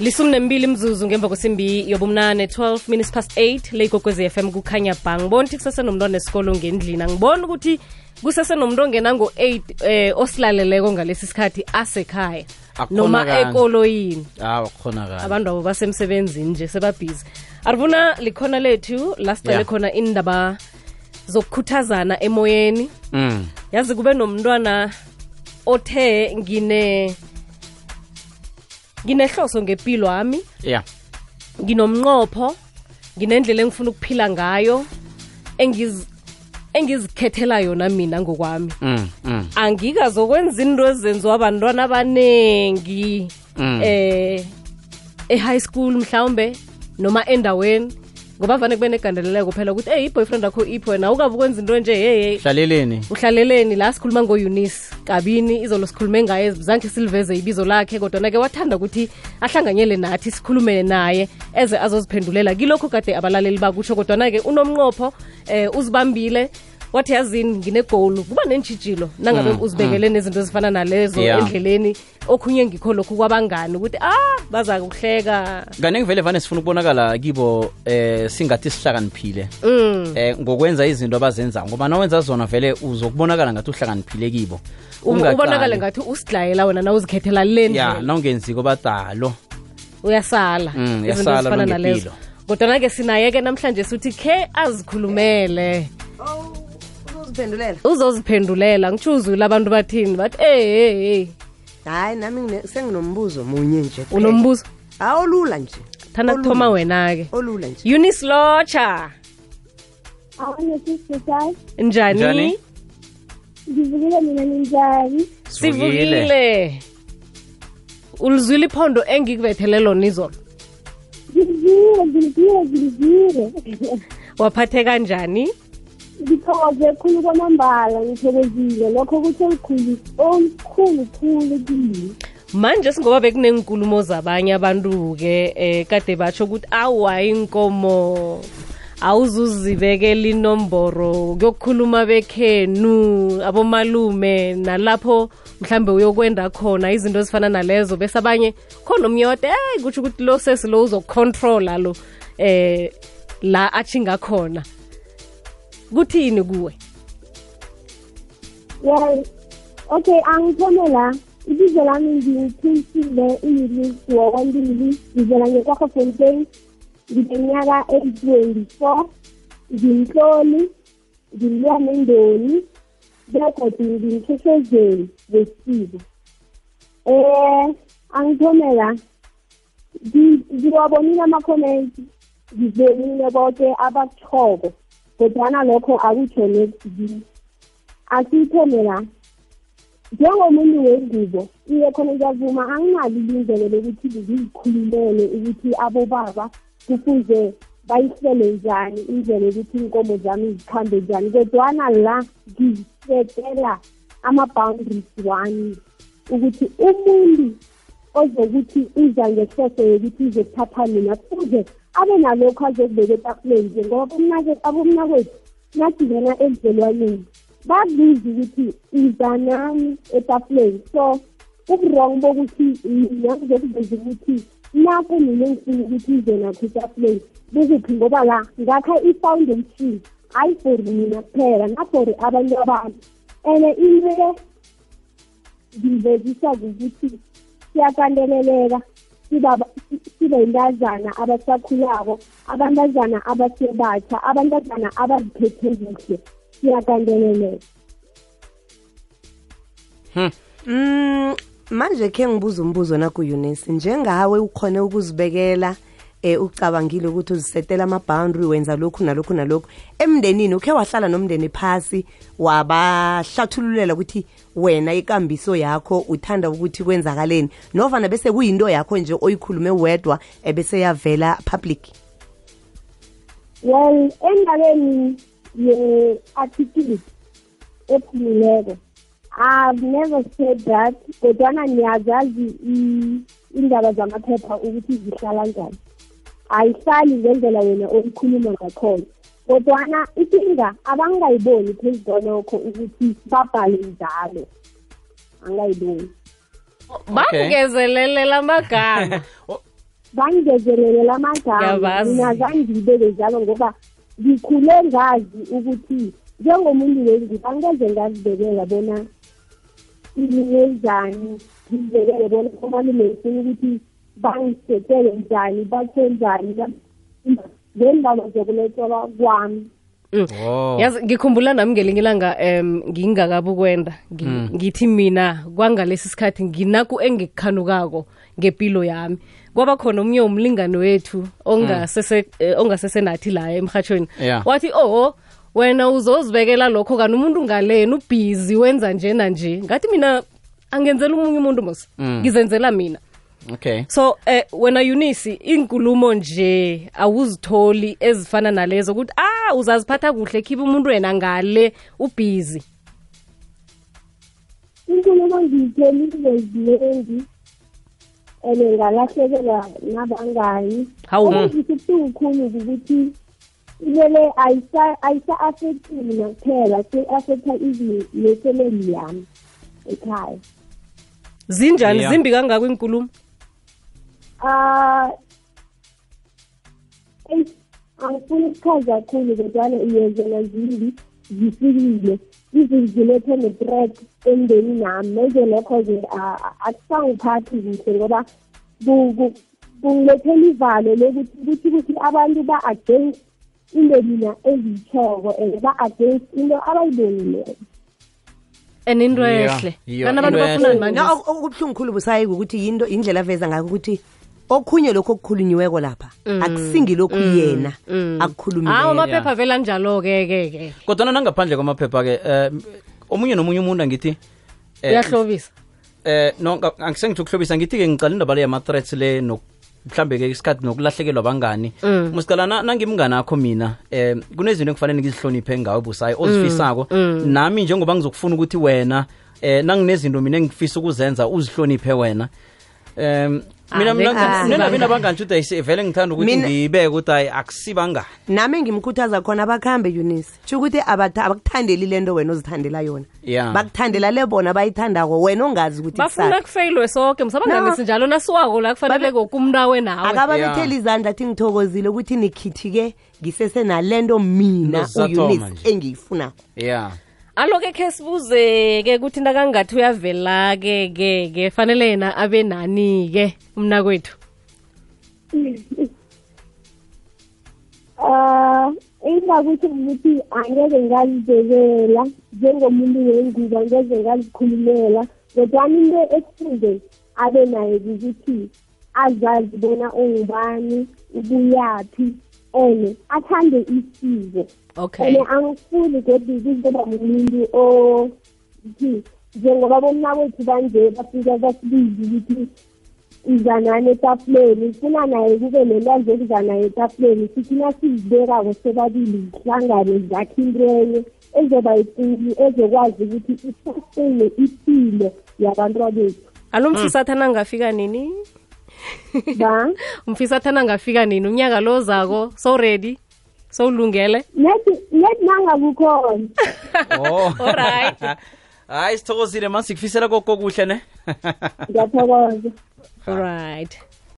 lisumi nembili mzuzu ngemva kwesimbi yobumnane 12 minutes past 8 le igogwezi FM kukhanya bha ngibona ukuthi kusesenomntwana esikolo ngendlini. Angibona ukuthi kusesenomntu ongena ngo-8 eh osilaleleko ngalesi sikhathi asekhaya noma ekoloyini. Abantu babo basemsebenzini nje sebabhizi. Arivuna likhona lethu la sicale Yeah. khona indaba zokukhuthazana emoyeni. Mm. yazi kube nomntwana othe ngine nginehloso ngempilo yami ya nginomnqopho nginendlela engifuna ukuphila ngayo engiz engizikhethela yona mina ngokwami mm. mm. angikazokwenza into ezenziwa abantwana abaningi Mm. eh e-high school mhlawumbe noma endaweni ngoba vane kube negandeleleko phela ukuthi eyi i-boyfriend akho iphi wena ukabe ukwenza into nje hey hlaleleni uhlaleleni. La sikhuluma ngo-eunice kabini izolo sikhulume ngaye zange siliveze ibizo lakhe kodwana-ke wathanda ukuthi ahlanganyele nathi sikhulume naye eze azoziphendulela. Kilokho kade abalaleli bakutsho kodwana-ke unomnqopho eh uzibambile wathi yazini nginegolu kuba nenjijilo nangabe mm, uzibekele mm. nezinto ezifana nalezo Yeah. endleleni okhunye ngikho lokhu kwabangani ukuthi ah baza kuhleka. Kanenge vele vane sifuna ukubonakala kibo eh singathi sihlakaniphile. Mm. eh ngokwenza izinto abazenzayo ngoba nawenza zona vele uzokubonakala ngathi uhlakaniphile kibo. Ubonakale ngathi usidlayela wena nawuzikhethela le ya nawungenziko badalo. Uyasala. Mm, ezifana nalezo. Kodwana-ke sinaye-ke namhlanje sithi khe azikhulumele. Uziphendulela uzoziphendulela ngitsho uzwile abantu bathini bathi eh hey hayi nami senginombuzo munye nje unombuzo? Hayi olula nje. Thanda kuthoma wena-ke. Olula nje. Eunice locha njani, Njani? ngivukile mina ninjani? Sivukile. Ulizwile iphondo engikubethele lona izolo? Ngivile waphathe kanjani ngithokoze khulu kwamambala ngithokozile. Lokho kutho olukhulu olukhulu khulu kimi manje singoba bekunenkulumo zabanye abantu-ke eh kade batsho ukuthi awa inkomo awuzuzibekela inomboro. Kuyokukhuluma bekhenu abomalume nalapho mhlambe uyokwenda khona izinto ezifana nalezo. Bese abanye khona umnyote eyi kutsho ukuthi lo sesi lo uzokucontrola lo eh la achinga khona kuthini kuwe? Well okay angithome la ibizo lami ngithinsile iyilisi wakwantili ngivela ngekwakhofontein ngineminyaka eyi-twenty-four. Ngimhloli ngimluya nendoni begodwa ngimkhehlezeli wesiko. Eh angithome la Ngi- ngiwabonile amakhomenti ngizebile bonke abakuchoko kodwana lokho akutsho nekuzini asiyithome la njengomuntu wengubo iye khona ngiyavuma anginalo ilindlelo lokuthi ngizikhulumele ukuthi abobaba kufuze bayihlele njani indlela yokuthi inkomo zami zikhambe njani kodwana la ngisetela ama-boundaries wami ukuthi umuntu ozokuthi uza ngehloso yokuthi uzokuthatha mina kuze abe nalokho azokubeka etafuleni nje ngoba bomnake- abomnakwethu nasingena ebudlelwaneni babuza ukuthi uza nami etafuleni. So uburong bokuthi mina ngizokuveza ukuthi nakho mina engifuna ukuthi uze nakho etafuleni bukuphi ngoba la ngakha i-foundation hayi for mina kuphela na-for abantu abantu. And into le ngivezisa ukuthi siyakandeleleka sibaba- si- sibe yintazana abasakhulako abantazana abasebatsha abantazana abaziphethe kuhle. Siyakandeleleka Mm manje ke ngibuza umbuzo na kuUnice njengawe ukhone ukuzibekela eh ucabangile ukuthi uzisetela ama-boundary wenza lokhu nalokhu nalokhu. Emndenini ukhe wahlala nomndeni phasi wabahlathululela ukuthi wena ikambiso yakho uthanda ukuthi kwenzakaleni. Novana bese kuyinto yakho nje oyikhulume wedwa ebese yavela public. Well endabeni ye-article ephumileko i've never said that kodwana niyazazi indaba zamaphepha ukuthi zihlala njani. Ayihlali ngendlela wena oyikhuluma ngakhona. Kodwana ikinga abangayiboni phezu kwalokho ukuthi babhale njalo. Angayiboni. Bangezelele amagama. Bangingezelele amagama. Ngiyabazi. mina zangibeke njalo ngoba ngikhule ngazi ukuthi njengomuntu wengubo angeze ngazibekela bona ilinye njani ngizibekele bona omalume ngifuna ukuthi bangisetele njani bathe njani ngendaba zokulethelwa kwami Oh. yazi ngikhumbula nami ngelinye ilanga um ngingakabi ukwenda Ngi- ngithi mina kwangalesi sikhathi nginaku engikukhanukako ngempilo yami. Kwaba khona omunye umlingane wethu ongasese ongasesenathi la emhatshweni wathi oh wena uzozibekela lokho kanti umuntu ngaleni ubhizi wenza nje nanje. Ngathi mina angenzela omunye umuntu mos. Ngizenzela mina. Okay. So eh wena Eunice inkulumo nje awuzitholi ezifana nalezo ukuthi ah uzaziphatha kuhle khiba umuntu wena ngale ubhizi. Inkulumo ngiyithelile ziningi and ngalahlekelwa nabangani. Hawu. okungisibuhlungu khulu ukuthi ilele ayisa-affecti mina kuphela even nefamily yami ekhaya. Zinjani? Zimbi kangako inkulumo? Ah angifuni ukuchaza kakhulu kodwana iyezela zimbi zifikile izinzilethe ne-threat emndeni nami meze lokho-ke akusangiphathi kuhle ngoba ku- ku- kungilethela ivalo lokuthi kuthi kuthi abantu ba-against into mina eziyitshoko and ba-against into abayibonileko and into ehle. kanti abantu bafunani manje okubuhlungu khulu busayi ukuthi yinto indlela aveza ngako ukuthi okhunye lokho okukhulunyiweko lapha. Akusingi lokhu yena hawu akukhulumile amaphepha vela njalo-ke ke ke. Kodwana nangaphandle kwamaphepha-ke um omunye nomunye umuntu angithi eh, uyahlobisa. eh no angisengithi ukuhlobisa ngithi-ke ngicala indaba le yama-threats le no- mhlambe-ke isikhathi nokulahlekelwa bangani. Musicala na- nangimngani akho mina um kunezinto engifanele ngizihloniphe ngawe busayi ozifisako. Nami njengoba ngizokufuna ukuthi wena um nanginezinto mina engifisa ukuzenza uzihloniphe wena. Um mina Ah, mina abangani shuthi ayise- vele ngithanda ukuthi ngiyibeke ukuthi hayi akusibangani nami ngimkhuthaza khona bakhambe eunice. Tsho ukuthi abakuthandeli le nto wena ozithandela yona. Bakuthandela le bona bayithandako wena ongazi ukuthi bafuna kufeyilwe njalo nasiwako la kufanele kokumnawe nawe. Akababetheli izandla athi ngithokozile ukuthi nikhithike ngisesenale nto mina uunice engiyifunako. Ya alo-ke khe sibuze-ke ukuthi nakangathi uyavela-ke ke ke fanele yena abe nani-ke umnakwethu? Ah, engakuthi ukuthi angeke ngazibekela njengomuntu wengubo angeze ngazikhulumela kodwana into ekufuze abe nayo ukuthi azazi bona ungubani ubuyaphi. And athande isiko. Okay. And angifuni kodwa ukuzoba ngumuntu othi njengoba bomnakwethu banje bafika basibizi ukuthi iza nani etafuleni funa naye kube nelwazi okuza naye etafuleni sithi nasizibekako sebabili zihlangane zakhe into enye ezoba yikulu ezokwazi ukuthi isastene impilo yabantu bethu alo mfisathana angafika nini? Ba? Umfisathana angafika nini? Unyaka lo zako so ready? Sowulungele nethi nethi nangakukhona oh. Alright. hayi sithokozile manje sikufisela kokuhle ne? Ngiyathokoza. Alright